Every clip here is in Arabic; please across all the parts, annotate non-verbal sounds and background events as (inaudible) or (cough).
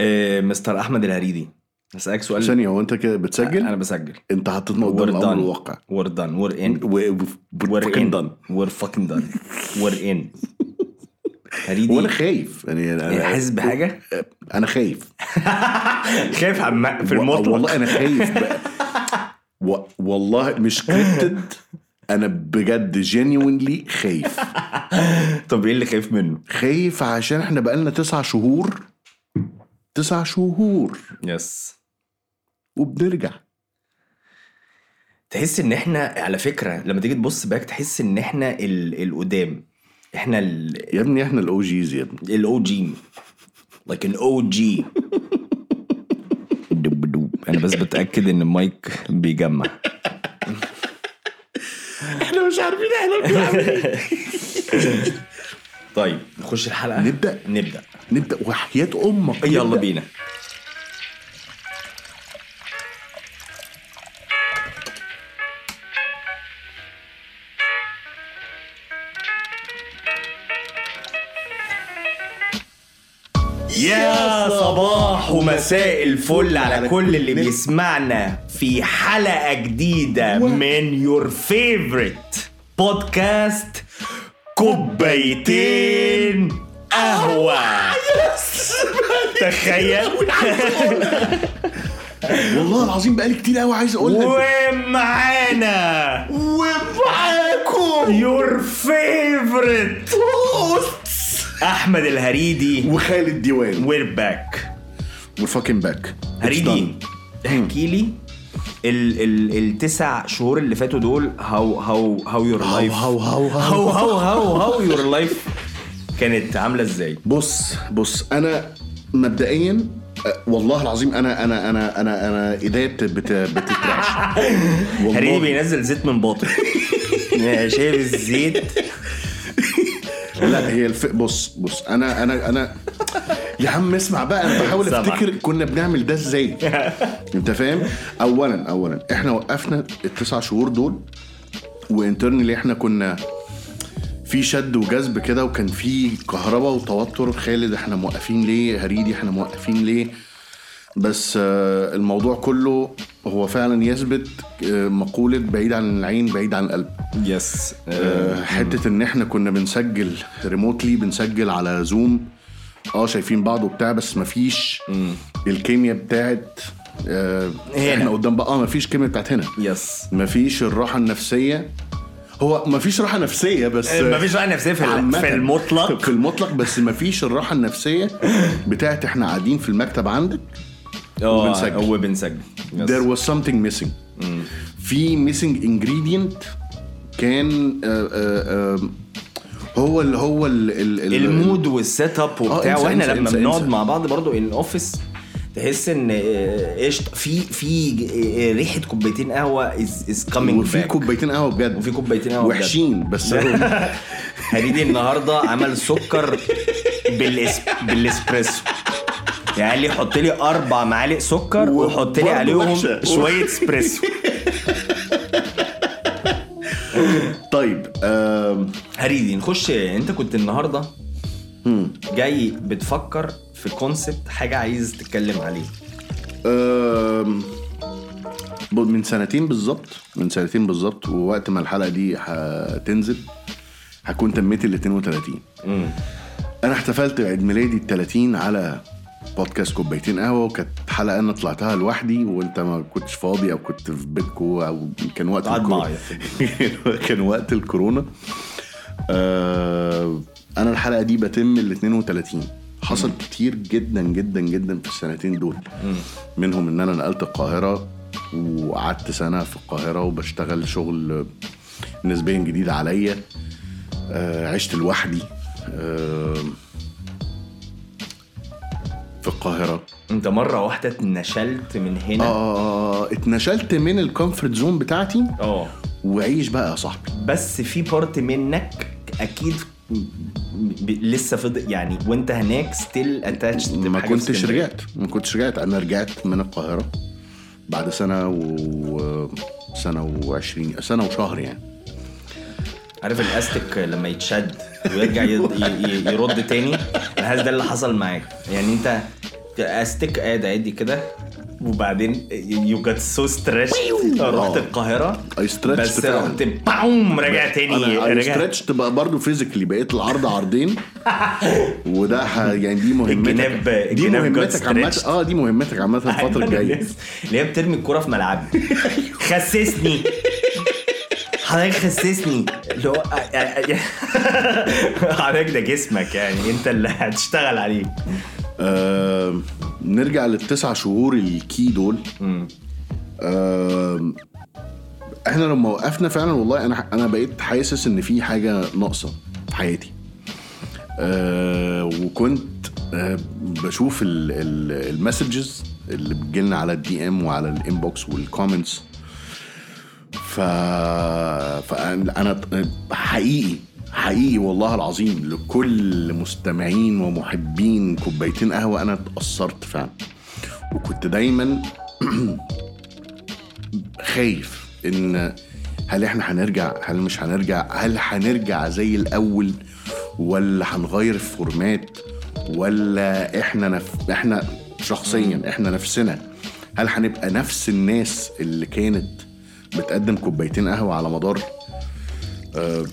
آه، مستر أحمد الهريدي. هسألك سؤال. ثانية هو أنت كده بتسجل؟ أنا بسجل. أنت حطيتنا قدام الامر. الواقع. We're done. We're in. و- we're fucking in. done. we're fucking done. We're in. (laughs) هريدي. وأنا خايف. يعني أنا حاسس بحاجة؟ أنا خايف. (laughs) خايف عم في المطلق. والله أنا خايف. و... والله مش كريبتد أنا بجد جينيونلي خايف. (laughs) طب إيه اللي خايف منه؟ خايف عشان إحنا بقالنا تسع شهور تسع شهور. yes وبنرجع. تحس إن إحنا على فكرة لما تيجي تبص back تحس إن إحنا ال- القدام. إحنا يا ابني إحنا ال OGs يا ابني. ال OG like an OG أنا بس بتأكد إن المايك بيجمع. إحنا مش عارفين إحنا بنعمل إيه. (laughs) طيب نخش الحلقة. نبدأ؟ نبدأ. نبدأ. وحياة أمك. يلا نبدأ. بينا. يا صباح ومساء الفل على كل اللي بيسمعنا في حلقة جديدة من يور فيفورت بودكاست كوبايتين قهوة. تخيل. (laughs) والله العظيم بقالي كتير قوي عايز أقول لك ومعانا. ومعاكم. your favorite أحمد الهريدي. وخالد ديوان. we're back و fucking back هريدي. احكي لي. ال ال التسع شهور اللي فاتوا دول how how how your life how how how how how how your life كانت عاملة إزاي؟ بص بص أنا مبدئيا أه، والله العظيم أنا أنا أنا أنا أنا ايديا بت- بت- بتترعش (laughs) هريدي بينزل زيت من باطن (laughs) شايف الزيت. لا هي الف... بص بص أنا أنا أنا يا عم اسمع بقى أنا بحاول. أفتكر كنا بنعمل ده إزاي. (laughs) أنت فاهم؟ اولا اولا إحنا وقفنا التسع شهور دول وانترنالي إحنا كنا في شد وجذب كده وكان في كهرباء وتوتر. خالد إحنا موقفين ليه؟ هريدي إحنا موقفين ليه؟ بس آه، الموضوع كله هو فعلا يثبت آه، مقولة بعيد عن العين بعيد عن القلب. يس آه، حتة إن إحنا كنا بنسجل ريموتلي بنسجل على زوم آه شايفين بعض وبتاع بس مفيش الكيمياء بتاعت آه هنا. إحنا قدام بقى آه مفيش كيمياء بتاعت هنا. يس. مفيش الراحة النفسية. هو مفيش راحة نفسية بس مفيش بقى نفسية في. في المطلق. في المطلق بس مفيش الراحة النفسية بتاعت إحنا قاعدين في المكتب عندك آه وبنسجل. وبنسجل there was something missing. في missing ingredient كان آه آه آه هو اللي هو ال ال ال- ال mood وال set up وبتاع انسى- وإحنا لما بنقعد. مع بعض برضو in office تحس إن آه، قشطة في في آه، ريحة كوبايتين قهوة is coming وفي كوبايتين قهوة بجد وفي كوبايتين قهوة. وحشين بس (laughs) (laughs) هريدي النهارده عمل سكر بالإس... بالإسبريسو يعني قال لي حط لي أربع معالق سكر وحط لي عليهم. شوية إسبريسو (laughs) طيب آم، هريدي نخش انت كنت النهارده جاي بتفكر في كونسبت حاجة عايز تتكلم عليه. من سنتين بالظبط من سنتين بالظبط ووقت ما الحلقة دي هتنزل هكون تميت ال 32 أنا احتفلت بعيد ميلادي ال 30 على بودكاست كوبايتين قهوة وكانت حلقة أنا طلعتها لوحدي وأنت ما كنتش فاضي أو كنت في بيتكو أو كان وقت الكورونا. (laughs) كان وقت الكورونا. آه أنا الحلقة دي بتم ال 32 حصل كتير جدا جدا جدا في السنتين دول. منهم إن أنا نقلت القاهرة وقعدت سنة في القاهرة وبشتغل شغل نسبيا جديد عليا. آه عشت لوحدي آه في القاهرة. أنت مرة واحدة اتنشلت من هنا؟ آه اتنشلت من ال comfort zone بتاعتي. آه. وعيش بقى يا صاحبي. بس في part منك أكيد ب... لسه فضل يعني وأنت هناك still attached ما كنتش رجعت ما كنتش رجعت. أنا رجعت من القاهرة بعد سنة و سنة وعشرين سنة وشهر يعني. عارف الأستك لما يتشد ويرجع. يرد تاني؟ الحاسس ده اللي حصل معاك؟ يعني أنت أستك قاعد عادي كده؟ وبعدين you get so stretched رحت آه. القاهرة. I stretched بس. رحت boom راجع تاني أنا stretched تبقى برضه physically بقيت العرض عرضين. (laughs) وده يعني دي مهمتك. الجناب- دي مهمتك stretched. آه دي مهمتك (laughs) عامة الفترة الجاية. الناس اللي هي بترمي الكرة في ملعبي. (laughs) خسسني. حضرتك خسسني. اللي هو حضرتك ده جسمك يعني انت اللي هتشتغل عليه. آه نرجع للتسع شهور الكي دول. آه إحنا لما وقفنا فعلا والله أنا أنا بقيت حاسس إن في حاجة ناقصة في حياتي. آه وكنت آه بشوف ال messages اللي بتجيلنا على ال DM وعلى ال inbox وال comments ف فأنا حقيقي حقيقي والله العظيم لكل مستمعين ومحبين كوبايتين قهوة أنا اتأثرت فعلا. وكنت دايما (clears throat) خايف إن هل إحنا هنرجع؟ هل مش هنرجع؟ هل هنرجع زي الأول؟ ولا هنغير الفورمات؟ ولا إحنا نف... إحنا شخصيا إحنا نفسنا هل هنبقى نفس الناس اللي كانت بتقدم كوبايتين قهوة على مدار آه،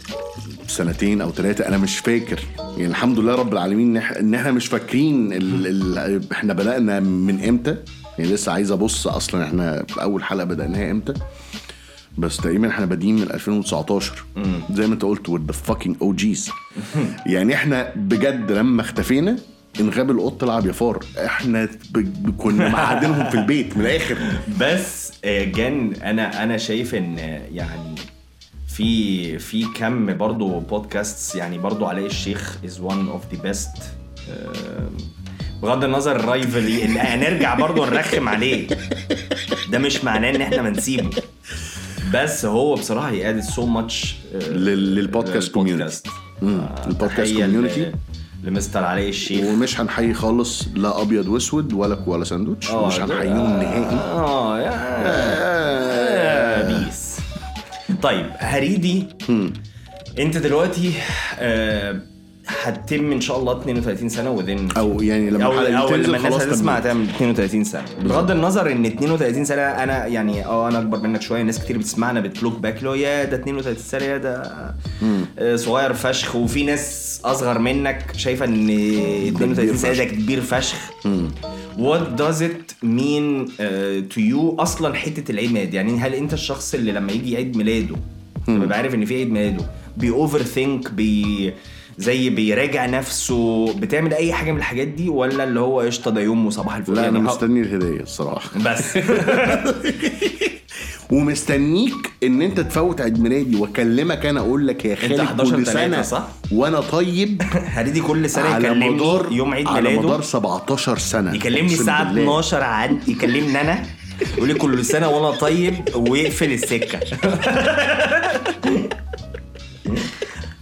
سنتين أو ثلاثة أنا مش فاكر. يعني الحمد لله رب العالمين إن إحنا مش فاكرين ال... ال... إحنا بدأنا من إمتى؟ يعني لسه عايز أبص أصلا إحنا أول حلقة بدأناها إمتى؟ بس تقريبا إحنا بادئين من 2019 زي ما أنت قلت with the fucking OGs يعني إحنا بجد لما اختفينا انغاب القط العب يا فار إحنا. كنا معادنهم في البيت من الآخر. (laughs) بس آه، جان أنا أنا شايف إن يعني في في كم برضو podcasts يعني برضو علاء الشيخ از one of the best بغض النظر ال rivalry اللي هنرجع برضو نرخم عليه ده مش معناه إن إحنا ما نسيبه بس هو بصراحة هي added so much لل- للبودكاست. مم. ال podcast community. لمستر علاء الشيخ ومش هنحيي خالص لا أبيض وأسود ولا كوالا ساندوتش آه، مش هنحييهم نهائي آه peace طيب هريدي انت دلوقتي آه، هتتم إن شاء الله 32 سنة within أو يعني لما أو دي لما الناس هتسمع. هتعمل 32 سنة. بغض النظر إن 32 سنة أنا يعني آه أنا أكبر منك شوية. ناس كتير بتسمعنا بت look back هو يا ده 32 سنة يا ده آه، صغير فشخ. وفي ناس أصغر منك شايفة إن 32 سنة ده. كبير فشخ. What does it mean uh, to you أصلا حتة العيد ميلاد؟ يعني هل أنت الشخص اللي لما يجي عيد ميلاده لما عارف إن في عيد ميلاده بي overthink بي زي بيراجع نفسه بتعمل أي حاجة من الحاجات دي ولا اللي هو قشطة ده يوم وصباح الفل؟ لا أنا يعني ه- مستني الهدية الصراحة. بس. (laughs) ومستنيك إن أنت تفوت عيد ميلادي وأكلمك أنا أقول لك يا خالد 11 كل سنة صح؟ وأنا طيب. (laughs) هريدي كل سنة على يكلمني مدار يوم عيد على ميلاده. مدار 17 سنة. يكلمني بالله. 12 عن يكلمني أنا. يقول لي كل سنة وأنا طيب ويقفل السكة. (laughs)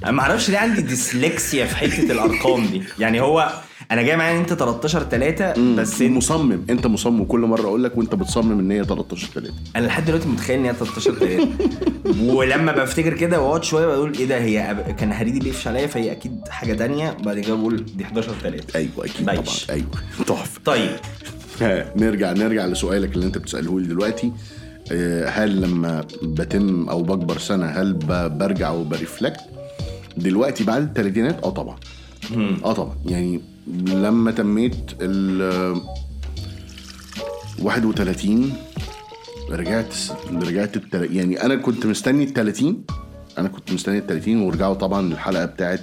أنا ما أعرفش ليه عندي ديسلكسيا في حتة الأرقام دي. يعني هو أنا جاي معايا ان انت 13 3 بس انت مصمم. انت مصمم. كل مرة أقول لك وانت بتصمم ان هي 13 3 أنا لحد دلوقتي متخيل ان هي 13 3 (laughs) ولما بفتكر كده واقعد شوية بقول إيه ده هي أب- كان هريدي بيقفش عليا فهي أكيد حاجة تانية. بعد كده بقول دي 11 3 أيوه أكيد بايش. طبعا أيوه. تحفة. طيب. ها، نرجع نرجع لسؤالك اللي انت بتسأله لي دلوقتي. آه، هل لما بتم أو بكبر سنة هل برجع وبرفلكت؟ دلوقتي بعد الثلاثينات آه طبعا. آه طبعا. يعني لما تميت ال 31 رجعت رجعت التل... يعني أنا كنت مستني ال 30 أنا كنت مستني ال 30 ورجعوا طبعا الحلقة بتاعت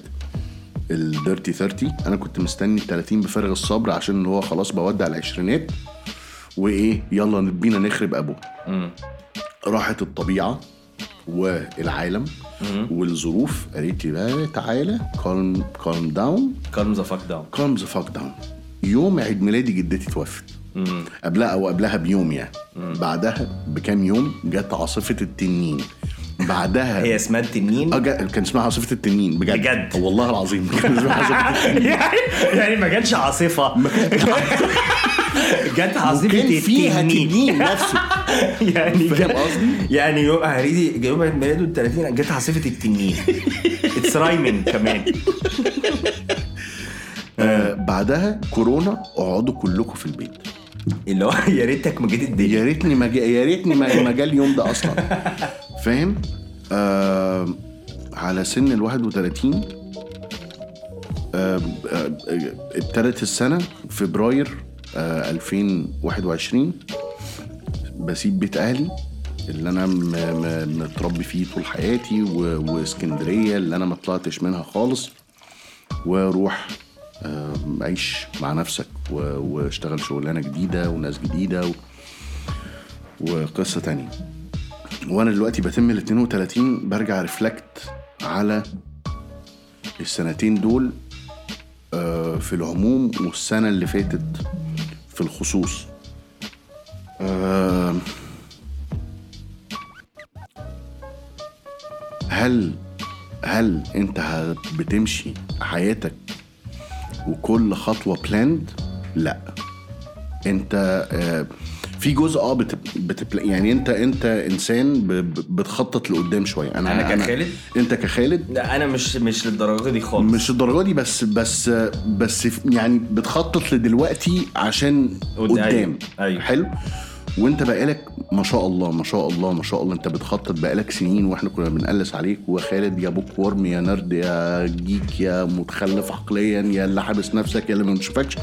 الديرتي 30 أنا كنت مستني ال 30 بفارغ الصبر عشان هو خلاص بودع العشرينات وإيه يلا بينا نخرب أبوه. راحت الطبيعة. والعالم والظروف. قالت لي بقى تعالى. calm calm down calm the fuck down calm the fuck down يوم عيد ميلادي جدتي توفت. قبلها أو قبلها بيوم يعني. بعدها بكام يوم جت عاصفة التنين. بعدها هي اسمها التنين؟ آه كان اسمها عاصفة التنين بجد. بجد؟ والله العظيم كان اسمها عاصفة (laughs) التنين. يعني ما كانش عاصفة. (laughs) جت عاصفة وكان فيها التنين. تنين نفسه. (laughs) يعني فاهم قصدي؟ يعني يوم هريدي يوم عيد ميلاده ال 30 جت عاصفة التنين. it's rhyming كمان. آه بعدها كورونا اقعدوا كلكم في البيت. اللي هو (laughs) يا ريتك ما جيت الدنيا. يا ريتني ما جا- يا ريتني ما ما جالي اليوم ده أصلا. (laughs) فاهم؟ آه على سن ال 31 آه آه ابتدت السنة فبراير آه 2021 بسيب بيت أهلي اللي أنا متربي فيه طول حياتي واسكندرية اللي أنا ما طلعتش منها خالص وأروح عيش مع نفسك واشتغل شغلانة جديدة وناس جديدة و... وقصة تانية. وأنا دلوقتي بتم ال 32 برجع ريفلكت على السنتين دول آه، في العموم والسنة اللي فاتت في الخصوص. هل هل أنت بتمشي حياتك وكل خطوة بلاند لا انت آه، في جزء آه بت... بت... يعني انت انت انسان ب... بتخطط لقدام شوية أنا أنا كخالد؟ أنت كخالد لا أنا مش مش للدرجة دي خالص مش الدرجه دي بس بس بس يعني بتخطط لدلوقتي عشان قدام. قدام أيوة. حلو وانت بقالك ما شاء الله ما شاء الله ما شاء الله انت بتخطط بقالك سنين وإحنا كنا بنقلس عليك وخالد يا بوك ورم يا نرد يا جيك يا متخلف عقليا يا اللي حابس نفسك يا اللي ما بنشوفكش.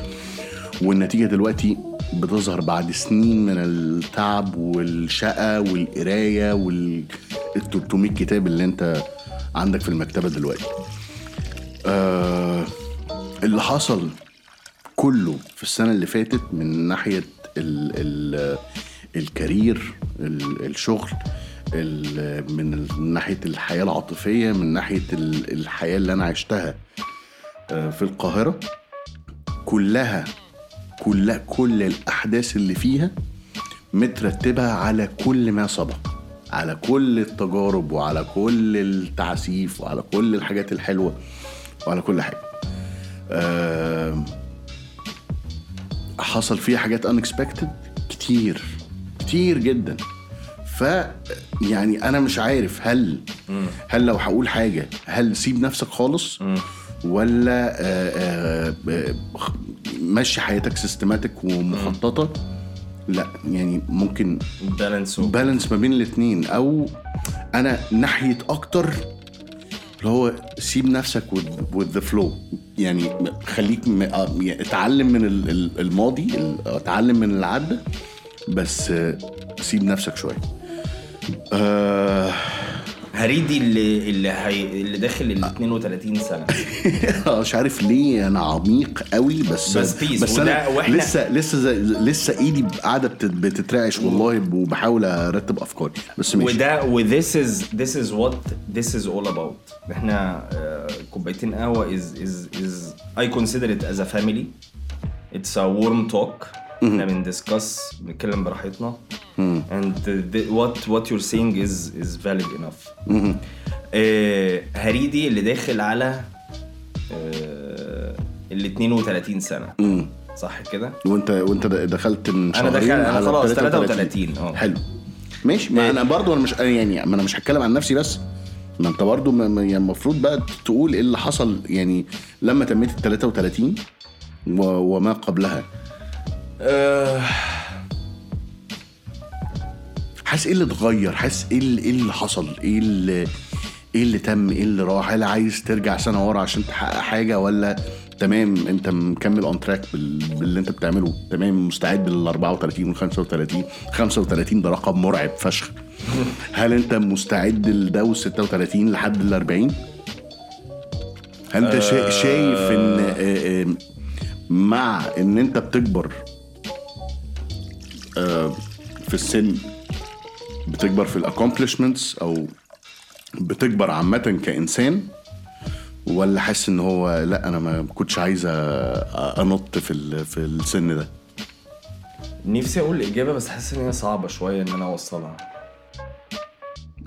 والنتيجة دلوقتي بتظهر بعد سنين من التعب والشقة والقراية وال 300 كتاب اللي انت عندك في المكتبة دلوقتي. آه اللي حصل كله في السنة اللي فاتت من ناحية ال ال الكارير ال- الشغل ال- من ناحية الحياة العاطفية من ناحية ال- الحياة اللي أنا عشتها آه، في القاهرة. كلها كلها كل الأحداث اللي فيها مترتبة على كل ما سبق على كل التجارب وعلى كل التعسيف وعلى كل الحاجات الحلوة وعلى كل حاجة. آه حصل فيها حاجات unexpected كتير. كتير جدا. ف يعني أنا مش عارف هل هل لو هقول حاجة هل سيب نفسك خالص؟ ولا آه، آه، آه، مشي حياتك سيستماتيك ومخططة؟ لا يعني ممكن بالانس بالانس ما بين الاثنين أو أنا ناحية أكتر اللي هو سيب نفسك the flow. يعني خليك م- آه، يعني اتعلم من ال- ال- الماضي ال- اتعلم من اللي عدى بس آه، سيب نفسك شوية. آه هريدي اللي اللي هي اللي داخل ال 32 سنة. (laughs) مش عارف ليه أنا عميق قوي بس بس peace. بس أنا وإحنا- لسه لسه زي- لسه إيدي قاعدة بت- بتترعش والله وبحاول أرتب أفكاري بس ماشي. وده و this is this is what this is all about. إحنا آه، كوبايتين قهوة is is is I consider it as a family. It's a warm talk. إحنا بندسكس بنتكلم براحتنا. And the, what what you're saying is is valid enough. آه، هريدي اللي داخل على آه، ال 32 سنة. صح كده؟ وانت وانت دخلت من أنا شهرين دخل- أنا على خلاص 33 آه. حلو. ماشي ما إيه. أنا برضو أنا مش يعني ما أنا مش هتكلم عن نفسي بس. ما أنت برضو يعني المفروض بقى تقول إيه اللي حصل يعني لما تميت ال 33 و- وما قبلها. آه، حاسس إيه اللي اتغير؟ حاسس إيه اللي, إيه حصل؟ إيه اللي إيه اللي تم؟ إيه اللي راح؟ هل عايز ترجع سنة ورا عشان تحقق حاجة ولا تمام أنت مكمل on track باللي أنت بتعمله؟ تمام مستعد لل 34 وال 35 35 ده رقم مرعب فشخ. هل أنت مستعد لده وال 36 لحد ال 40 هل أنت شا- شايف إن آه، آه، مع إن أنت بتكبر آه، في السن بتكبر في الاكومبلشمنتس أو بتكبر عامة كإنسان ولا حاسس إن هو لأ أنا ما كنتش عايز أنط في في السن ده؟ نفسي أقول الإجابة بس حاسس إن هي صعبة شوية إن أنا أوصلها.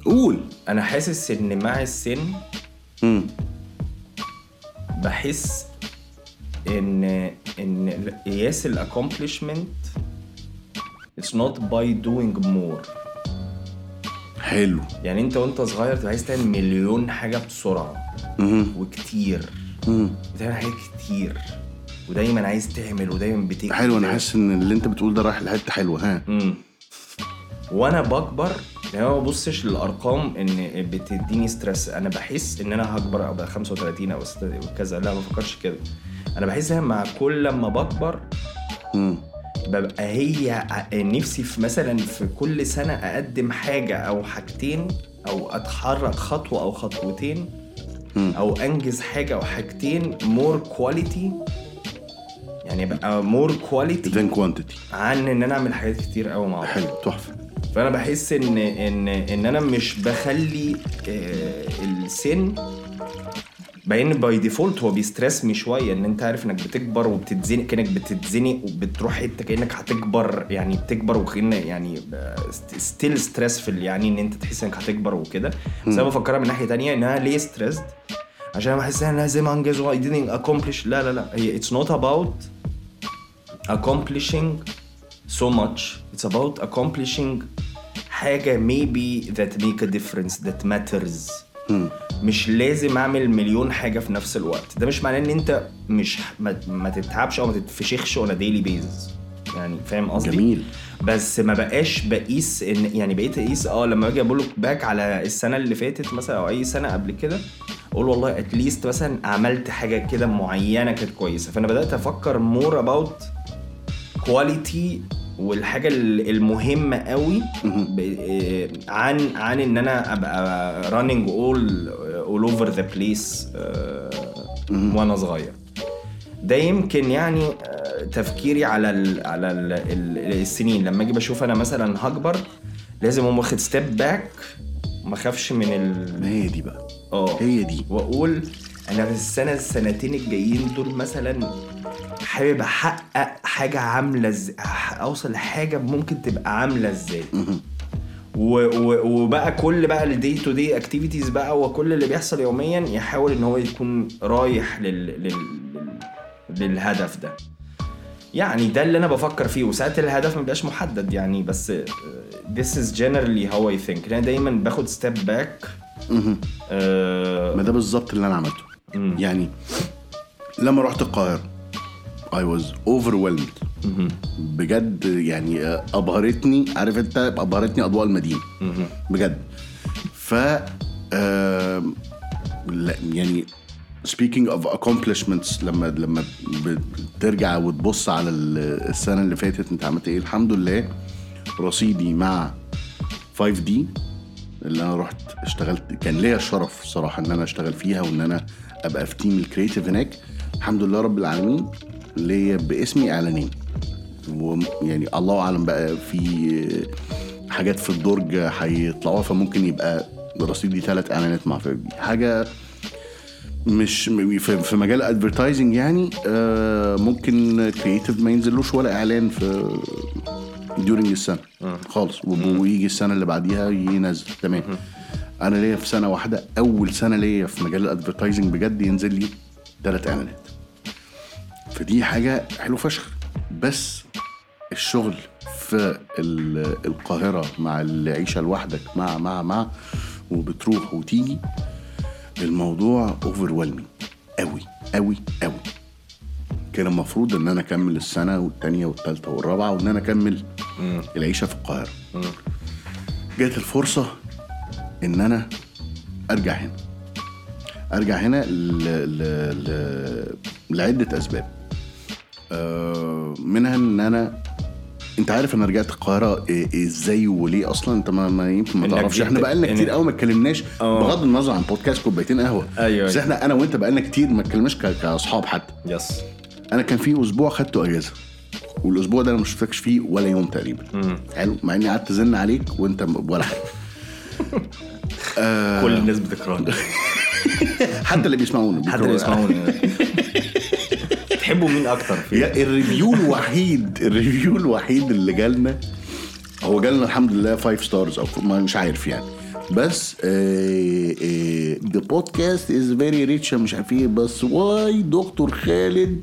قول. أنا حاسس إن مع السن مم. بحس إن إن قياس الاكومبلشمنت it's not by doing more. حلو. يعني انت وانت صغير تبقى عايز تعمل مليون حاجة بسرعة. مهم. وكتير. مم. بتعمل حاجات كتير. ودايما عايز تعمل ودايما بتجري حلو أنا حاسس إن اللي أنت بتقول ده رايح لحتة حلوة ها. امم وأنا بكبر يعني ما ببصش للأرقام إن بتديني stress أنا بحس إن أنا هكبر ابقى 35 أو 6 كذا لا ما بفكرش كده. أنا بحس إن مع كل لما بكبر مم. ببقى هي نفسي في مثلا في كل سنة أقدم حاجة أو حاجتين أو أتحرك خطوة أو خطوتين مم. أو أنجز حاجة أو حاجتين more quality يعني بقى more quality than quantity عن إن أنا أعمل حاجات كتير قوي مع بعض. حلو تحفة. فأنا بحس ان ان إن أنا مش بخلي آه، السن باين by default هو بيسترسني شوية إن أنت عارف إنك بتكبر وبتتزنق كأنك بتتزنق وبتروح حتة كأنك هتكبر يعني بتكبر وكأن يعني still stressful يعني إن أنت تحس إنك هتكبر وكده. بس أنا بفكرها من ناحية تانية إنها ليه stressed عشان بحس ان أنا لازم أنجز و I didn't accomplish لا لا لا. هي it's not about accomplishing so much. It's about accomplishing حاجة maybe that make a difference that matters. مش لازم اعمل مليون حاجة في نفس الوقت. ده مش معناه ان انت مش ما, ما تتعبش أو ما تتفشخش a daily basis. يعني فاهم قصدي؟ جميل. بس ما بقاش بقيس ان يعني بقيت اقيس آه لما باجي بقول back على السنة اللي فاتت مثلا أو اي سنة قبل كده أقول والله at least مثلا عملت حاجة كده معينة كانت كويسة. فأنا بدأت أفكر more about quality والحاجة ال- المهمة قوي آه، عن عن إن أنا أبقى running all all over the place وأنا صغير. ده يمكن يعني آه، تفكيري على ال على ال ال السنين. لما أجي بشوف أنا مثلا هكبر لازم أقوم واخد step back ما أخافش من ال ما هي دي بقى. آه. هي دي. وأقول أنا في السنة السنتين الجايين دول مثلا حابب أحقق حاجة عاملة إزاي أوصل لحاجة ممكن تبقى عاملة إزاي. وبقى كل بقى ال day to day activities بقى وكل اللي بيحصل يوميا يحاول إن هو يكون رايح لل... لل... لل... للهدف ده. يعني ده اللي أنا بفكر فيه وساعات الهدف ما بيبقاش محدد يعني بس this is generally how I think. أنا دايما باخد step back. مهم. آه، ما ده بالظبط اللي أنا عملته. يعني لما رحت القاهرة I was overwhelmed. بجد يعني آه، أبهرتني. عارف أنت؟ أبهرتني أضواء المدينة. بجد. ف يعني speaking of accomplishments لما لما بترجع وتبص على ال- السنة اللي فاتت أنت عملت إيه؟ الحمد لله رصيدي مع 5 دي اللي أنا رحت اشتغلت كان ليا الشرف صراحة إن أنا أشتغل فيها وإن أنا أبقى في team ال creative هناك. الحمد لله رب العالمين. ليا باسمي اعلانين ويعني الله أعلم بقى في حاجات في الدرج هيطلعوها فممكن يبقى رصيدي ثلاث إعلانات مع فيب حاجة مش في مجال advertising يعني آه، ممكن creative ما ينزلوش ولا إعلان في during السنة خالص. ويجي السنة اللي بعديها ينزل. تمام. أنا ليا في سنة واحدة أول سنة ليا في مجال ال advertising بجد ينزل لي ثلاث إعلانات. فدي حاجة حلو فشخ. بس الشغل في ال- القاهرة مع العيشة لوحدك مع مع مع وبتروح وتيجي الموضوع over قوي قوي قوي كان المفروض إن أنا أكمل السنة والتانية والتالتة والرابعة وإن أنا أكمل العيشة في القاهرة. جات الفرصة إن أنا أرجع هنا. أرجع هنا ل... ل... ل... لعدة أسباب. منها إن أنا أنت عارف أنا رجعت القاهرة إيه- إزاي وليه أصلا؟ أنت ما, ما يمكن ما تعرفش. إحنا بقالنا كتير قوي ما اتكلمناش آه. بغض النظر عن بودكاست كوبايتين قهوة. أيوة، بس أيوة. إحنا أنا وأنت بقالنا كتير ما اتكلمناش كأصحاب حتى. يس أنا كان في أسبوع خدته أجازة. والأسبوع ده أنا ما شفتكش فيه ولا يوم تقريبا. حلو. مع إني قعدت أزن عليك وأنت ولا حاجة. (laughs) كل الناس بتكرهنا (laughs) حتى اللي بيسمعونا حتى اللي يسمعوني (laughs) تحبوا مين أكتر ال review الوحيد ال review الوحيد اللي جالنا هو جالنا الحمد لله 5 stars أو مش عارف يعني. بس the podcast is very rich مش عارف إيه بس why Doctor Khaled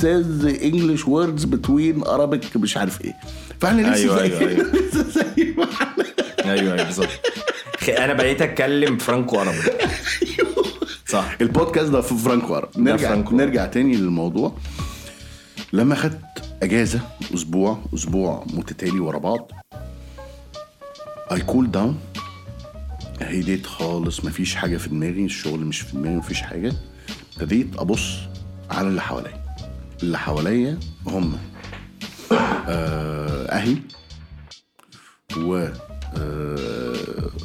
says English words between Arabic مش عارف إيه. فإحنا لسه أيوة، زي- أيوة، أيوة. (laughs) لسه زي ما إحنا. أيوه أيوه بالظبط. أنا بقيت أتكلم فرانكو عربي. (laughs) صح. البودكاست ده في فرانكو أرا. نرجع فرانكو. نرجع تاني للموضوع لما خدت أجازة أسبوع أسبوع متتالي ورا بعض اي كول داون هديت خالص مفيش حاجة في دماغي الشغل مش في دماغي مفيش حاجة ابتديت أبص على اللي حواليا اللي حواليا هم آه، أهلي و آه،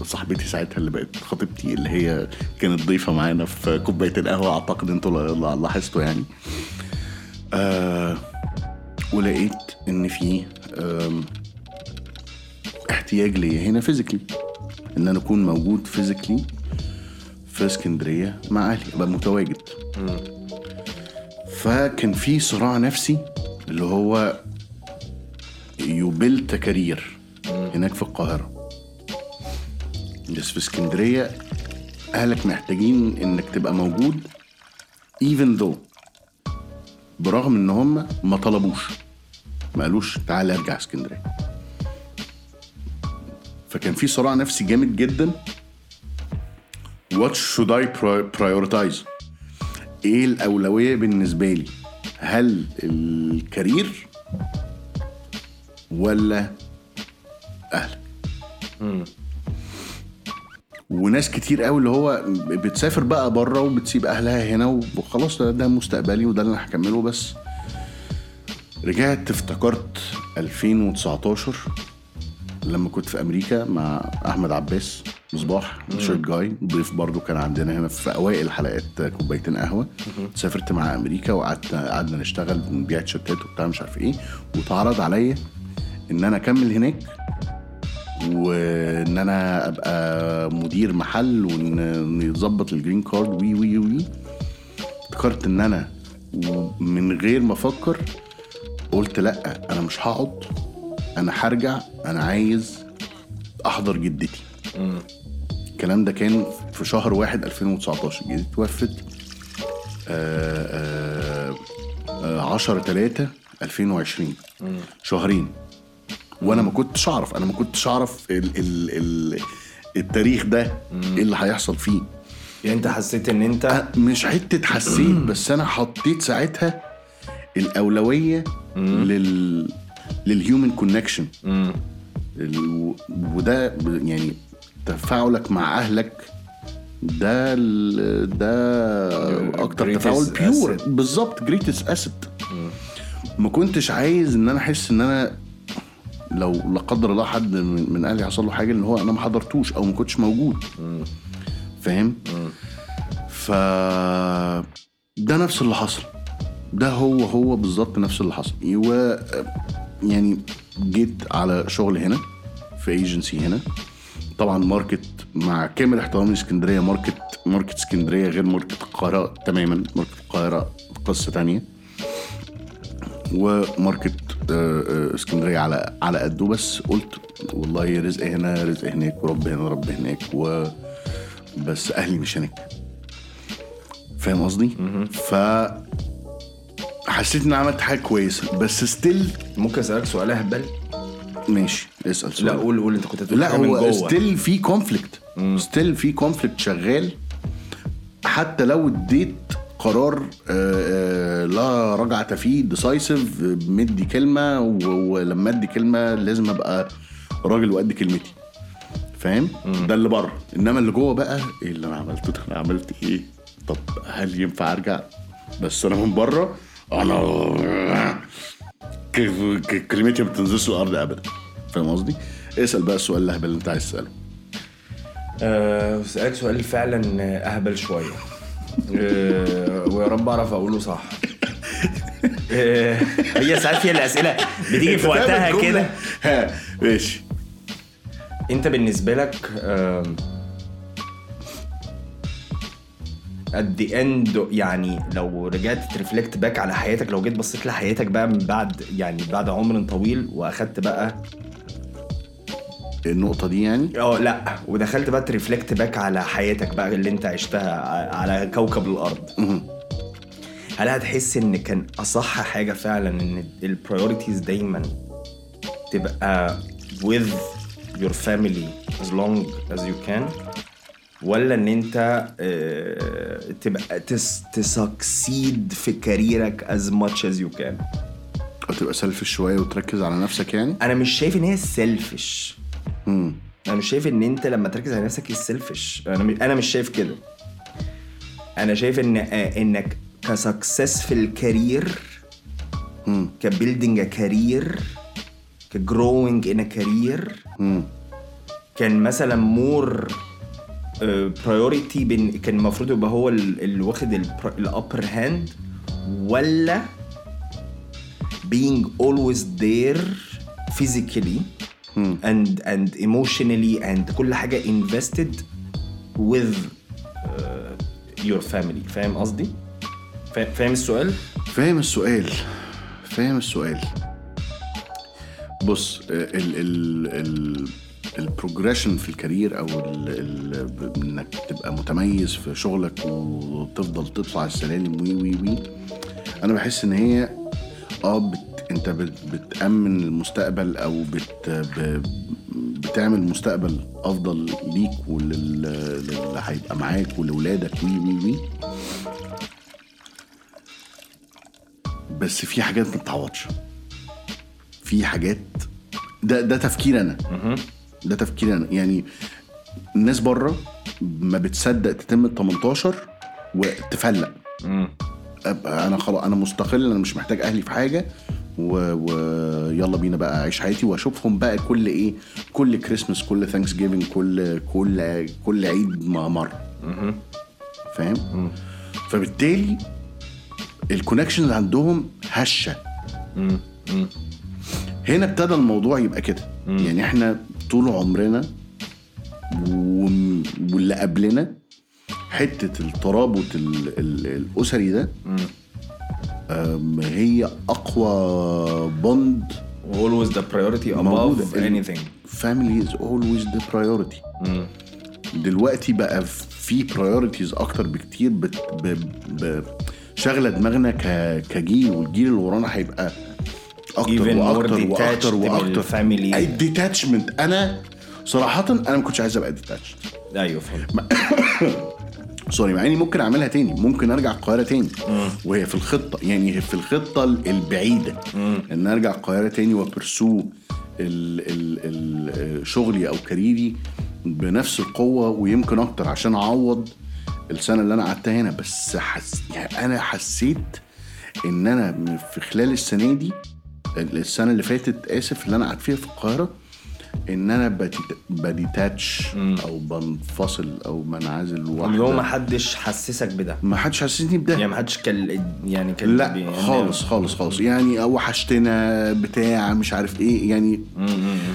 صاحبتي ساعتها اللي بقت خطيبتي اللي هي كانت ضيفة معانا في كوباية القهوة أعتقد أنتوا لا- لاحظتوا يعني. آه ولقيت إن في احتياج ليا هنا physically إن أنا أكون موجود physically في اسكندرية مع أهلي أبقى متواجد. فكان في صراع نفسي اللي هو ي build career هناك في القاهرة. بس في اسكندريه أهلك محتاجين إنك تبقى موجود even though برغم إن هم ما طلبوش ما قالوش تعالى أرجع اسكندريه فكان في صراع نفسي جامد جدا. What should I pri- prioritize? إيه الأولوية بالنسبة لي؟ هل الكارير ولا أهلك؟ وناس كتير قوي اللي هو بتسافر بقى بره وبتسيب أهلها هنا وخلاص ده, ده مستقبلي وده اللي أنا هكمله بس. رجعت افتكرت 2019 لما كنت في أمريكا مع أحمد عباس مصباح شيرت جاي ضيف برضو كان عندنا هنا في أوائل حلقات كوبايتين قهوة. سافرت مع أمريكا وقعدت قعدنا نشتغل نبيع تيشيرتات وبتاع مش عارف إيه. واتعرض عليا إن أنا أكمل هناك وإن أنا أبقى مدير محل وان يتظبط ال green card وي وي وي. افتكرت إن أنا من غير ما أفكر قلت لأ أنا مش هقعد أنا هرجع أنا عايز أحضر جدتي. الكلام ده كان في شهر واحد 2019 جدتي توفت آه، آه، 10 3 2020 شهرين. وأنا ما كنتش اعرف. أنا ما كنتش اعرف ال ال ال التاريخ ده إيه اللي هيحصل فيه. يعني انت حسيت إن انت مش حتة حسيت بس أنا حطيت ساعتها الأولوية لل للهيومن كونكشن وده يعني تفاعلك مع أهلك ده ال- ده أكتر تفاعل pure. بالظبط greatest asset ما كنتش عايز إن أنا أحس إن أنا لو لا قدر الله حد من أهلي حصل له حاجة إن هو أنا ما حضرتوش أو ما كنتش موجود. فاهم؟ ف ده نفس اللي حصل. ده هو هو بالظبط نفس اللي حصل. و يعني جيت على شغل هنا في ايجنسي هنا. طبعا market مع كامل احترامي لإسكندرية market market إسكندرية غير market القاهرة تماما ماركت القاهرة قصة تانية. و market آه، آه، اسكندرية على على قده بس. قلت والله رزق هنا رزق هناك ورب هنا رب هناك و بس أهلي مش هناك. فاهم قصدي؟ ف حسيت اني عملت حاجة كويسة بس still ممكن أسألك سؤال أهبل؟ ماشي اسأل سؤال. لا قول قول أنت كنت لا هو. still في conflict still في conflict شغال. حتى لو اخدت قرار آه، آه، لا رجعة فيه decisive مدي كلمة و- ولما ادي كلمة لازم ابقى راجل وقد كلمتي. فاهم؟ ده اللي بره. إنما اللي جوه بقى إيه اللي أنا عملته؟ ده أنا عملت إيه؟ طب هل ينفع أرجع؟ بس أنا من بره أنا كلمتي ما بتنزلش الأرض ابدا. فاهم قصدي؟ اسأل بقى السؤال الاهبل اللي أنت عايز تسأله. أه سؤال فعلا أهبل شوية. ويا رب اعرف أقوله صح. أه هي ساعات فيها الأسئلة بتيجي في وقتها؟ كده. ماشي. أنت بالنسبة لك at the end يعني لو رجعت ترفلكت باك على حياتك لو جيت بصيت لحياتك بقى من بعد يعني بعد عمر طويل وأخدت بقى النقطة دي يعني؟ آه لا. ودخلت بقى ت reflect back على حياتك بقى اللي انت عشتها على كوكب الأرض. هل هتحس إن كان أصح حاجة فعلا إن ال priorities دايما تبقى with your family as long as you can ولا إن أنت آه، تبقى تس ت succeed في career ك as much as you can تبقى selfish شوية وتركز على نفسك يعني؟ أنا مش شايف إن هي selfish مم. أنا مش شايف إن أنت لما تركز على نفسك ال selfish أنا أنا مش شايف كده أنا شايف إن آه، إنك كسكسس في الكارير. كبيلدينج كارير كجروينج ان كارير. كان مثلا more priority بين كان المفروض يبقى هو ال- اللي واخد ال upper hand ولا being always there physically and and emotionally and كل حاجة invested with uh, your family فاهم قصدي؟ فا- فاهم السؤال؟ فاهم السؤال فاهم السؤال بص ال ال ال ال progression في ال career أو ال ال إنك تبقى متميز في شغلك وتفضل تطلع السلالم وي وي وي أنا بحس إن هي آه انت بت بتأمن المستقبل أو بت بتعمل مستقبل افضل ليك ولل للي هيبقى معاك ولولادك. وي وي وي. بس في حاجات ما تتعوضش في حاجات ده ده تفكير أنا. ده تفكير أنا. يعني الناس بره ما بتصدق تتم ال 18 وتفلق. أنا خلاص أنا مستقل أنا مش محتاج أهلي في حاجة. ويلا بينا بقى اعيش حياتي واشوفهم بقى كل إيه كل كريسماس كل Thanksgiving كل كل كل عيد مرة. فاهم؟ فبالتالي ال connections عندهم هشة. هنا ابتدى الموضوع يبقى كده. يعني إحنا طول عمرنا واللي قبلنا حتة الترابط ال- ال- الأسري ده هي أقوى bond always the priority above anything. family is always the priority. دلوقتي بقى في priorities أكتر بكتير. بت ب ب شغلة دماغنا ك كجيل والجيل اللي ورانا هيبقى أكتر وأكتر وأكتر وأكتر. ال family. ال detachment أنا صراحة أنا ما كنتش عايز أبقى detached أيوه فهمت. (laughs) sorry مع إني ممكن أعملها تاني ممكن أرجع القاهرة تاني. وهي في الخطة يعني في الخطة البعيدة. إن أرجع القاهرة تاني ال شغلي أو career ي بنفس القوة ويمكن أكتر عشان أعوض السنة اللي أنا قعدتها هنا. بس حس يعني أنا حسيت إن أنا في خلال السنة دي السنة اللي فاتت آسف اللي أنا قعدت فيها في القاهرة إن أنا بديت- ب detach أو بنفصل أو بنعزل اللي هو لوحدي ما حدش حسسك بده. ما حدش حسسني بده. يعني ما حدش كان يعني كان لا يعني- خالص خالص خالص. يعني أو وحشتنا بتاع مش عارف إيه يعني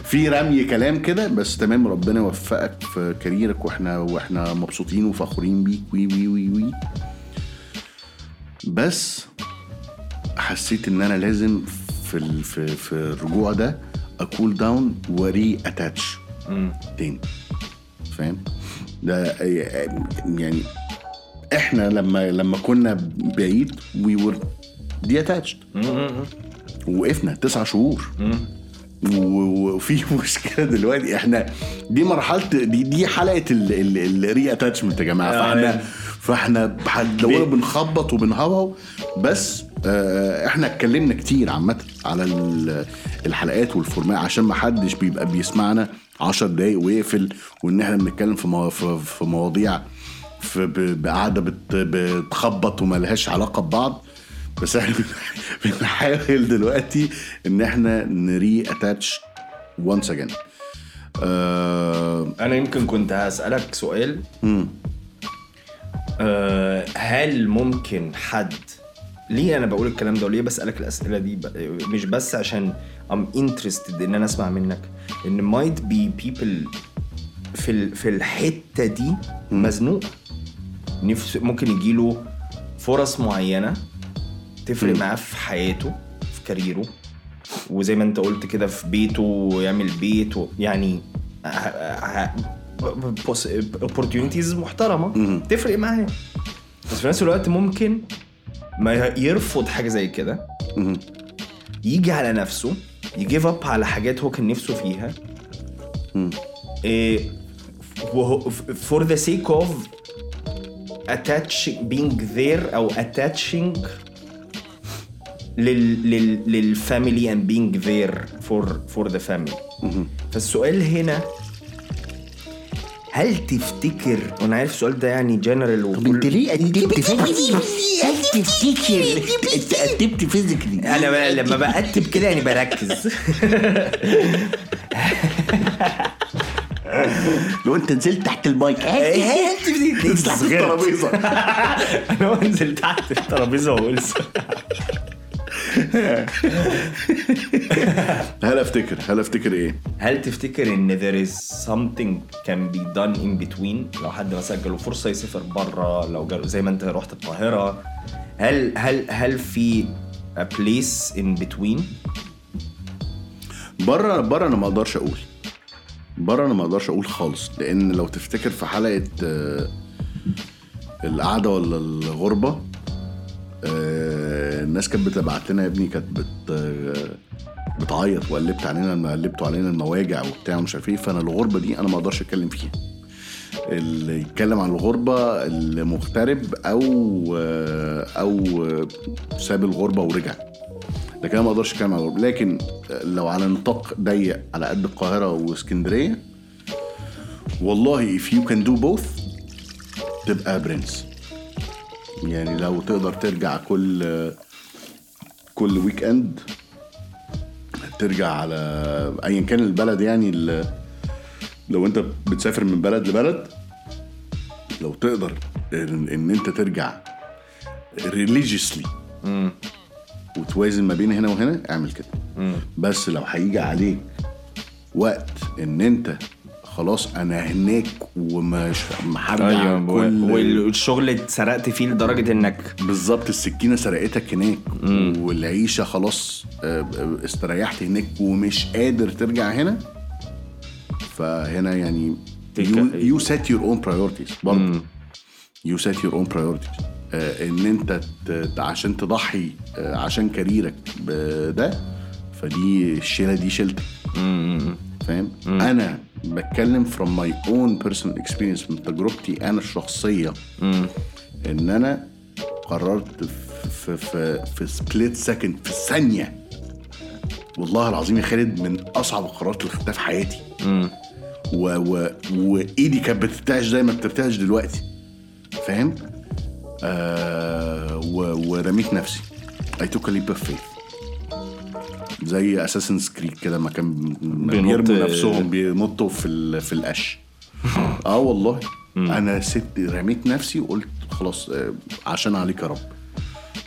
في رمي كلام كده بس تمام ربنا يوفقك في كاريرك وإحنا وإحنا مبسوطين وفخورين بيك. وي وي وي وي. بس حسيت إن أنا لازم في ال- في في الرجوع ده a cool down و reattach تاني. فاهم؟ ده يعني إحنا لما لما كنا بعيد we were detached وقفنا تسع شهور. وفي (laughs) مشكلة دلوقتي. إحنا دي مرحلة دي دي حلقة ال reattachment يا جماعة. آه، فإحنا يعني. فإحنا هتلاقونا بنخبط وبنهوهو بس آه، إحنا اتكلمنا كتير عامة على ال- الحلقات وال format عشان ما حدش بيبقى بيسمعنا. 10 دقايق ويقفل وان إحنا بنتكلم في مو- في مواضيع في بقعدة بت- بتخبط وملهاش علاقة ببعض. بس إحنا (laughs) بنحاول دلوقتي ان إحنا ن reattach once again أنا يمكن كنت هسألك سؤال. آه هل ممكن حد ليه أنا بقول الكلام ده وليه بسألك الأسئلة دي؟ مش بس عشان I'm interested إن أنا أسمع منك إن might be people في في الحتة دي مزنوق. نفس ممكن يجيله فرص معينة تفرق معاه في حياته في كاريره. وزي ما أنت قلت كده في بيته يعمل بيت و- يعني opportunities محترمة. تفرق معاه. بس في نفس الوقت ممكن ما يرفض حاجة زي كده. يجي على نفسه يجيف اب على حاجات هو كان نفسه فيها. إيه for the sake of attaching being there أو attaching لل لل للفاميلي and being there for for the family. فالسؤال هنا هل تفتكر وأنا عارف السؤال ده يعني جنرال طب أنت ليه قدمت physically؟ هل تفتكر أنت قدمت physically؟ أنا بقى لما بكتب كده يعني بركز. (laughs) لو أنت نزلت تحت المايك. تفتكر تحت الترابيزه (laughs) أنا بنزل تحت الترابيزة وأقول (laughs) هل افتكر هل أفتكر إيه؟ هل تفتكر إن there is something can be done in between لو حد مثلا جاله فرصة يسافر بره لو جاله زي ما أنت رحت القاهرة هل هل هل في a place in between بره بره أنا ما أقدرش أقول. بره أنا ما أقدرش أقول خالص لأن لو تفتكر في حلقة آه، القعدة ولا الغربة آه، الناس كانت بتبعت لنا يا ابني كانت بت بتعيط وقلبت علينا قلبتوا علينا المواجع وبتاع ومش عارف إيه فأنا الغربة دي أنا ما أقدرش أتكلم فيها. اللي يتكلم عن الغربة المغترب أو أو ساب الغربة ورجع. لكن أنا ما أقدرش أتكلم عن الغربة. لكن لو على نطاق ضيق على قد القاهرة واسكندرية والله if you can do both تبقى برنس يعني لو تقدر ترجع كل كل weekend ترجع على ايا كان البلد يعني ال- لو أنت بتسافر من بلد لبلد لو تقدر ان, إن أنت ترجع religiously وتوازن ما بين هنا وهنا اعمل كده. بس لو هيجي عليك وقت إن أنت خلاص أنا هناك ومش هرجع أيوه كل والشغل اتسرقت فيه لدرجة إنك بالظبط السكينة سرقتك هناك والعيشة خلاص آه، آه، استريحت هناك ومش قادر ترجع هنا. فهنا يعني you set your own priorities برضه. you set your own priorities إن أنت عشان تضحي آه، عشان كاريرك بده فدي الشيلة دي شيلتك. فاهم؟ أنا بتكلم from my own personal experience من تجربتي أنا الشخصية. إن أنا قررت في في في split second في ثانية. والله العظيم يا خالد من أصعب القرارات اللي خدتها في حياتي. و و وإيدي كانت بترتعش زي ما بترتعش دلوقتي. فاهم؟ آه و ورميت نفسي. I took a leap of faith. زي اساسن كريد كده ما كان بيرموا نفسهم بينطوا في في القش. (laughs) آه والله. أنا ست رميت نفسي وقلت خلاص آه، عشان عليك يا رب.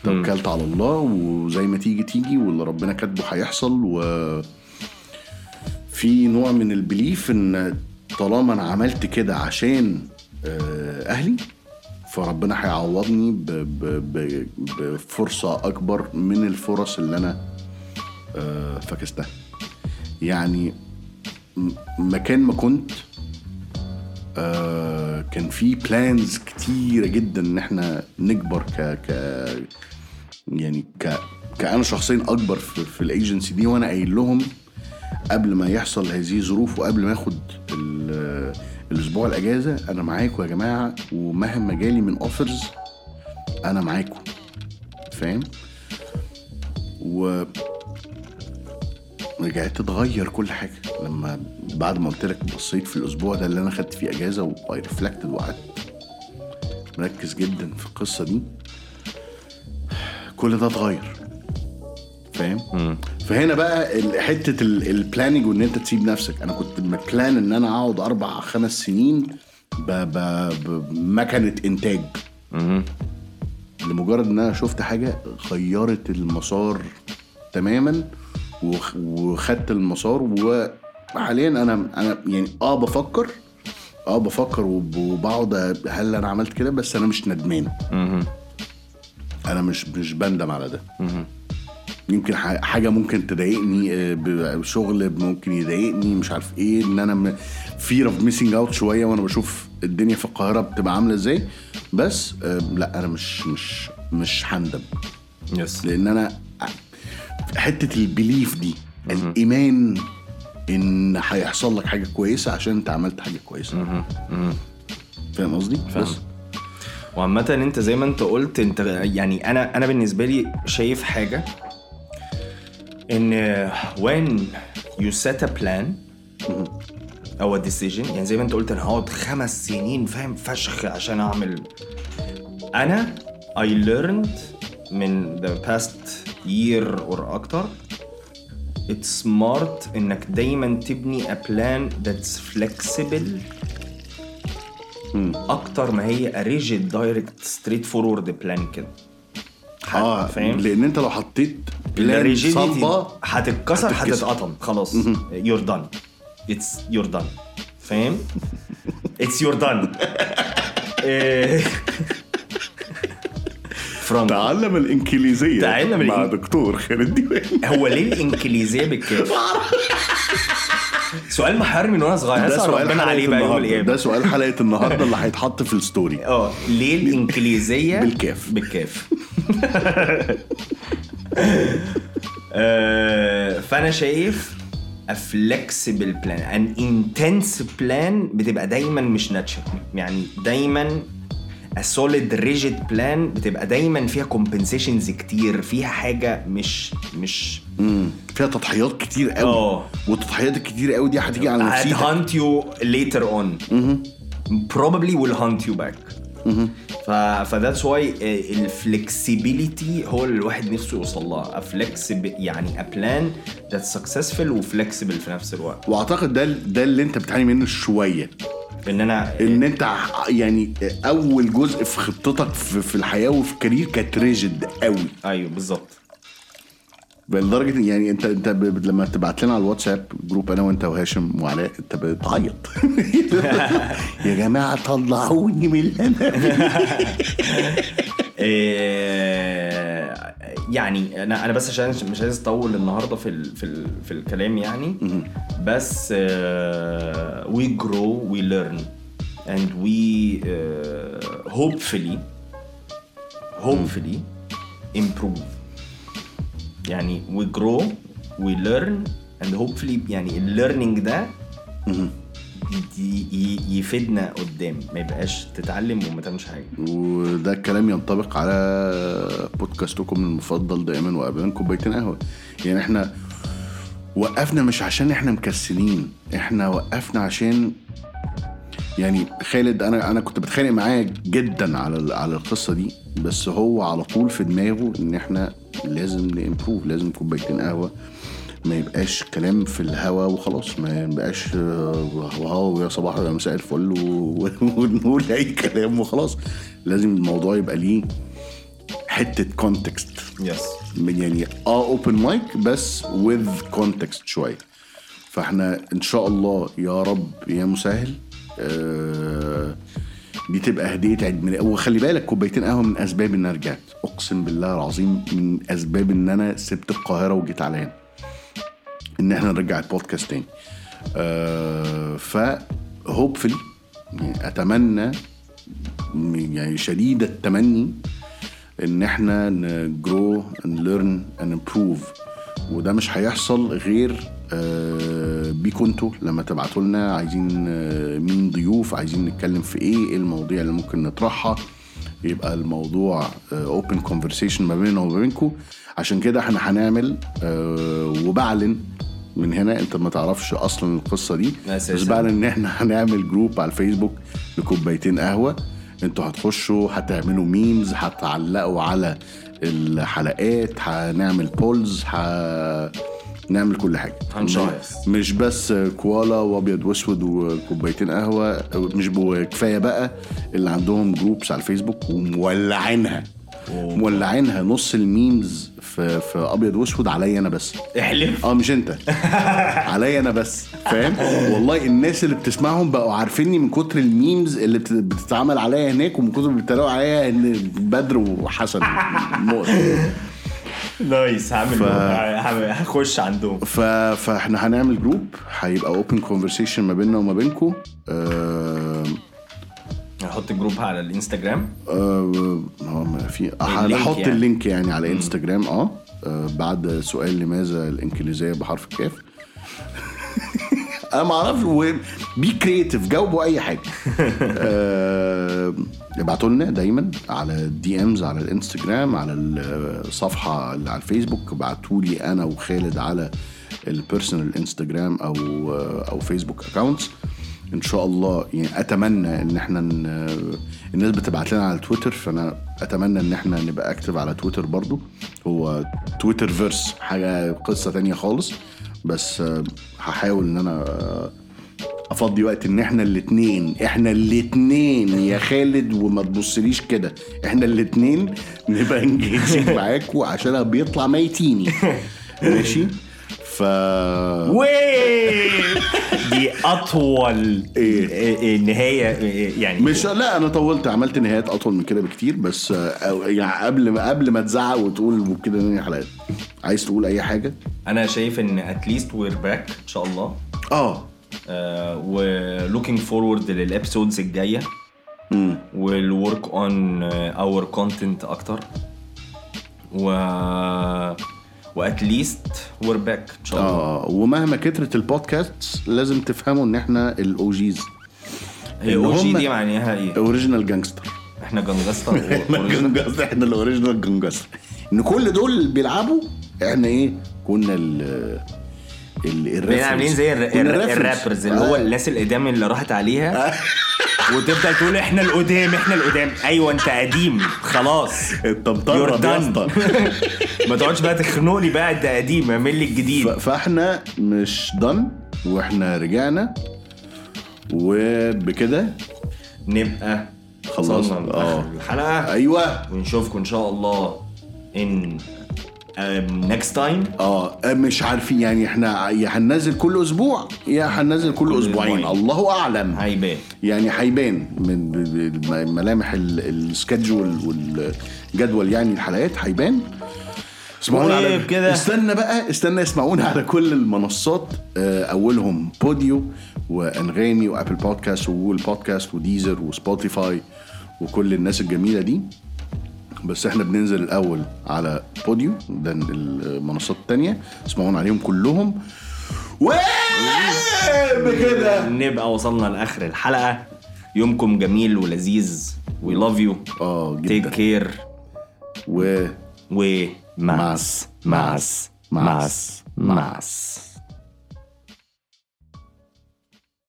توكلت على الله وزي ما تيجي تيجي واللي ربنا كاتبه هيحصل. و في نوع من البليف إن طالما أنا عملت كده عشان آه، أهلي فربنا هيعوضني بفرصة أكبر من الفرص اللي أنا آه، فكستها يعني مكان ما كنت آه، كان في plans كتيرة جدا إن إحنا نكبر ك ك يعني ك كأنا شخصيا أكبر في, في الايجنسي دي وأنا قايل لهم قبل ما يحصل هذه الظروف وقبل ما آخد ال- الأسبوع الأجازة أنا معاكم يا جماعة ومهما جالي من offers أنا معاكم فاهم؟ و رجعت تتغير كل حاجة. لما بعد ما قلت لك بصيت في الأسبوع ده اللي أنا خدت فيه إجازة و I reflected وقعدت مركز جدا في القصة دي كل ده اتغير. فاهم؟ فهنا بقى حتة البلاننج وإن أنت تسيب نفسك. أنا كنت مبلان إن أنا أقعد أربع خمس سنين بمكنه إنتاج. لمجرد إن أنا شفت حاجة غيرت المسار تماما. وخدت المسار وحاليا أنا أنا يعني آه بفكر آه بفكر وب- وبقعد هل أنا عملت كده بس أنا مش ندمان. أنا مش مش بندم على ده. يمكن حاجة ممكن تضايقني آه، ب- شغل ممكن يضايقني مش عارف إيه إن أنا fear of missing out شوية وأنا بشوف الدنيا في القاهرة بتبقى عاملة إزاي. بس آه، لأ أنا مش مش مش هندم. yes لأن أنا حتة ال belief دي الإيمان إن هيحصل لك حاجة كويسة عشان أنت عملت حاجة كويسة. فاهم قصدي؟ بس. وعامة أنت زي ما أنت قلت أنت يعني أنا أنا بالنسبة لي شايف حاجة إن when you set a plan أو a decision يعني زي ما أنت قلت أنا هقعد خمس سنين فاهم فشخ عشان أعمل. أنا I learned من the past year or أكتر it's smart انك دايما تبني a plan that's flexible أكتر ما هي a rigid direct straight forward plan كده آه فاهم لأن انت لو حطيت بلان صلبه هتتكسر. هتتقطم خلاص you're done it's you're done فاهم it's your done إيه. فرانك تعلم الانجليزيه تعلم مع الإن- دكتور خالد ديوان (laughs) هو ليه الانجليزيه بالكاف؟ سؤال محيرني من وأنا صغير. ده سؤال ربنا عليه بقى يوم القيامة. ده سؤال حلقة النهارده اللي هيتحط في الستوري. آه ليه (laughs) الانجليزيه بالكاف. بالكاف (laughs) آه، فأنا شايف a flexible plan an intense plan بتبقى دايما مش natural يعني دايما a solid rigid plan بتبقى دايما فيها compensations كتير فيها حاجة مش مش مم. فيها تضحيات كتير قوي. آه. والتضحيات الكتير قوي دي هتيجي على نفسيتك. haunt you later on. probably will haunt you back. ف ف that's why ال flexibility هو اللي الواحد نفسه يوصل لها. Flexible يعني a plan that's successful و flexible في نفس الوقت. وأعتقد ده ده اللي أنت بتعاني منه شوية. إن أنا إن أنت يعني أول جزء في خطتك في, في الحياة وفي ال career كانت rigid قوي. أيوه بالظبط. لدرجة يعني انت أنت ب- لما تبعت لنا على الواتساب group أنا وأنت وهاشم وعلاء أنت بتعيط. (laughs) يا جماعة طلعوني من اللي أنا (laughs) يعني أنا أنا بس عشان مش عايز أطول النهارده في ال في ال في الكلام يعني. بس we grow we learn we uh, hopefully hopefully improve. يعني we grow we learn. And hopefully يعني الليرنينج ده يفيدنا قدام ما يبقاش تتعلم وما تعملش حاجة. وده الكلام ينطبق على بودكاستكم المفضل دائما وابدا كوبايتين قهوة. يعني إحنا وقفنا مش عشان إحنا مكسلين إحنا وقفنا عشان يعني خالد أنا أنا كنت بتخانق معاه جدا على على القصة دي بس هو على طول في دماغه إن إحنا لازم ن improve لازم كوبايتين قهوة. ما يبقاش كلام في الهوا وخلاص ما يبقاش آه، wow يا صباح يا مساء الفل (laughs) ونقول أي كلام وخلاص. لازم الموضوع يبقى ليه حتة context yes يعني آه open mic بس with context شوية. فإحنا إن شاء الله يا رب يا مسهل آه دي تبقى هدية عيد ميلاد. وخلي بالك كوبايتين قهوة من أسباب ان رجعت. أقسم بالله العظيم من أسباب إن أنا سبت القاهرة وجيت على هنا. إن إحنا نرجع البودكاست تاني. آه ف hopefully يعني أتمنى يعني شديد التمني إن إحنا ن grow ن learn improve وده مش هيحصل غير آه، بيكوا أنتوا لما تبعتوا لنا عايزين آه، مين ضيوف عايزين نتكلم في إيه إيه المواضيع اللي ممكن نطرحها. يبقى الموضوع open conversation ما بيننا وما بينكم. عشان كده إحنا هنعمل آه، وبعلن من هنا انت ما تعرفش أصلا القصة دي. بس بعلن ان إحنا (laughs) هنعمل group على الفيسبوك لكوبايتين قهوة أنتوا هتخشوا هتعملوا memes هتعلقوا على الحلقات هنعمل polls هنعمل كل حاجة هنهيص. مش بس كوالا وابيض واسود وكوبايتين قهوة مش كفاية بقى اللي عندهم groups على الفيسبوك ومولعينها مولعينها نص ال memes في في أبيض وأسود عليا أنا بس. احلف. آه مش أنت. (laughs) عليا أنا بس فاهم؟ والله الناس اللي بتسمعهم بقوا عارفيني من كتر ال memes اللي بت- بتتعمل عليا هناك ومن كتر اللي بيتريقوا عليا إن بدر وحسن. nice هعمل ف- هخش عندهم. ف... فاحنا هنعمل group هيبقى open conversation ما بيننا وما بينكم آه... هحط group على الانستجرام. آه... هو ما في هحط يعني. ال link يعني على انستجرام آه. آه، بعد سؤال لماذا الإنجليزية بحرف الكاف؟ (laughs) أنا ما أعرفش be creative جاوبوا أي حاجة. آه، ابعتوا لنا دايما على ال DMs على الانستجرام على الصفحة اللي على الفيسبوك. ابعتوا لي أنا وخالد على ال personal انستجرام أو أو فيسبوك accounts إن شاء الله يعني أتمنى إن إحنا ن- الناس بتبعت لنا على تويتر فأنا أتمنى إن إحنا نبقى active على تويتر برضو. هو تويتر verse حاجة قصة تانية خالص. بس هحاول إن أنا أفضي وقت إن إحنا الاتنين إحنا الاتنين يا خالد وما تبصليش كده. إحنا الاتنين نبقى انجيجنج معاكوا عشان بيطلع ميتيني. (laughs) ماشي؟ ف وي دي اطول إيه؟ إيه- إيه نهاية يعني مش لا أنا طولت عملت نهايات أطول من كده بكتير بس آه، يعني قبل ما قبل ما تزعق وتقول وكده ننهي حلقات. عايز تقول أي حاجة؟ أنا شايف إن at least we're back إن شاء الله. آه. و looking forward لل episodes الجاية. وال work on our content أكتر. و و at least we're back ان شاء الله. آه ومهما كترت البودكاست لازم تفهموا إن إحنا ال OGs هي اللي OG دي معناها إيه؟ original gangster إحنا gangsta (laughs) إحنا إحنا ال original gangster إن كل دول بيلعبوا إحنا إيه؟ كنا ال ال الريفرنس. بقينا عاملين زي. الرابرز اللي هو آه. الناس القدام اللي راحت عليها. وتفضل تقول إحنا القدام إحنا القدام. أيوه أنت قديم. خلاص. انت مطرب يا. اسطى. (laughs) ما تقعدش بقى تخنقني بقى انت قديم اعمل لي الجديد. فاحنا مش دن وإحنا رجعنا. وبكده نبقى خلصنا. آه. الحلقة. أيوه. ونشوفكم إن شاء الله إن next time آه مش عارفين يعني إحنا يا هننزل كل أسبوع؟ يا هننزل كل, كل أسبوعين. الله أعلم. هيبان. يعني هيبان من ملامح ال- السكادجول والجدول يعني الحلقات. هيبان. اسمعونا على طيب كده. استنى بقى استنى اسمعونا على كل المنصات. آه، أولهم بوديو وأنغامي وأبل بودكاست وجوجل بودكاست وديزر وسبوتيفاي وكل الناس الجميلة دي. بس إحنا بننزل الأول على بوديو ده المنصات التانية. اسمعونا عليهم كلهم. و بكده نبقى وصلنا لآخر الحلقة. يومكم جميل ولذيذ. we love you آه take جدا care و وماس ماس ماس ماس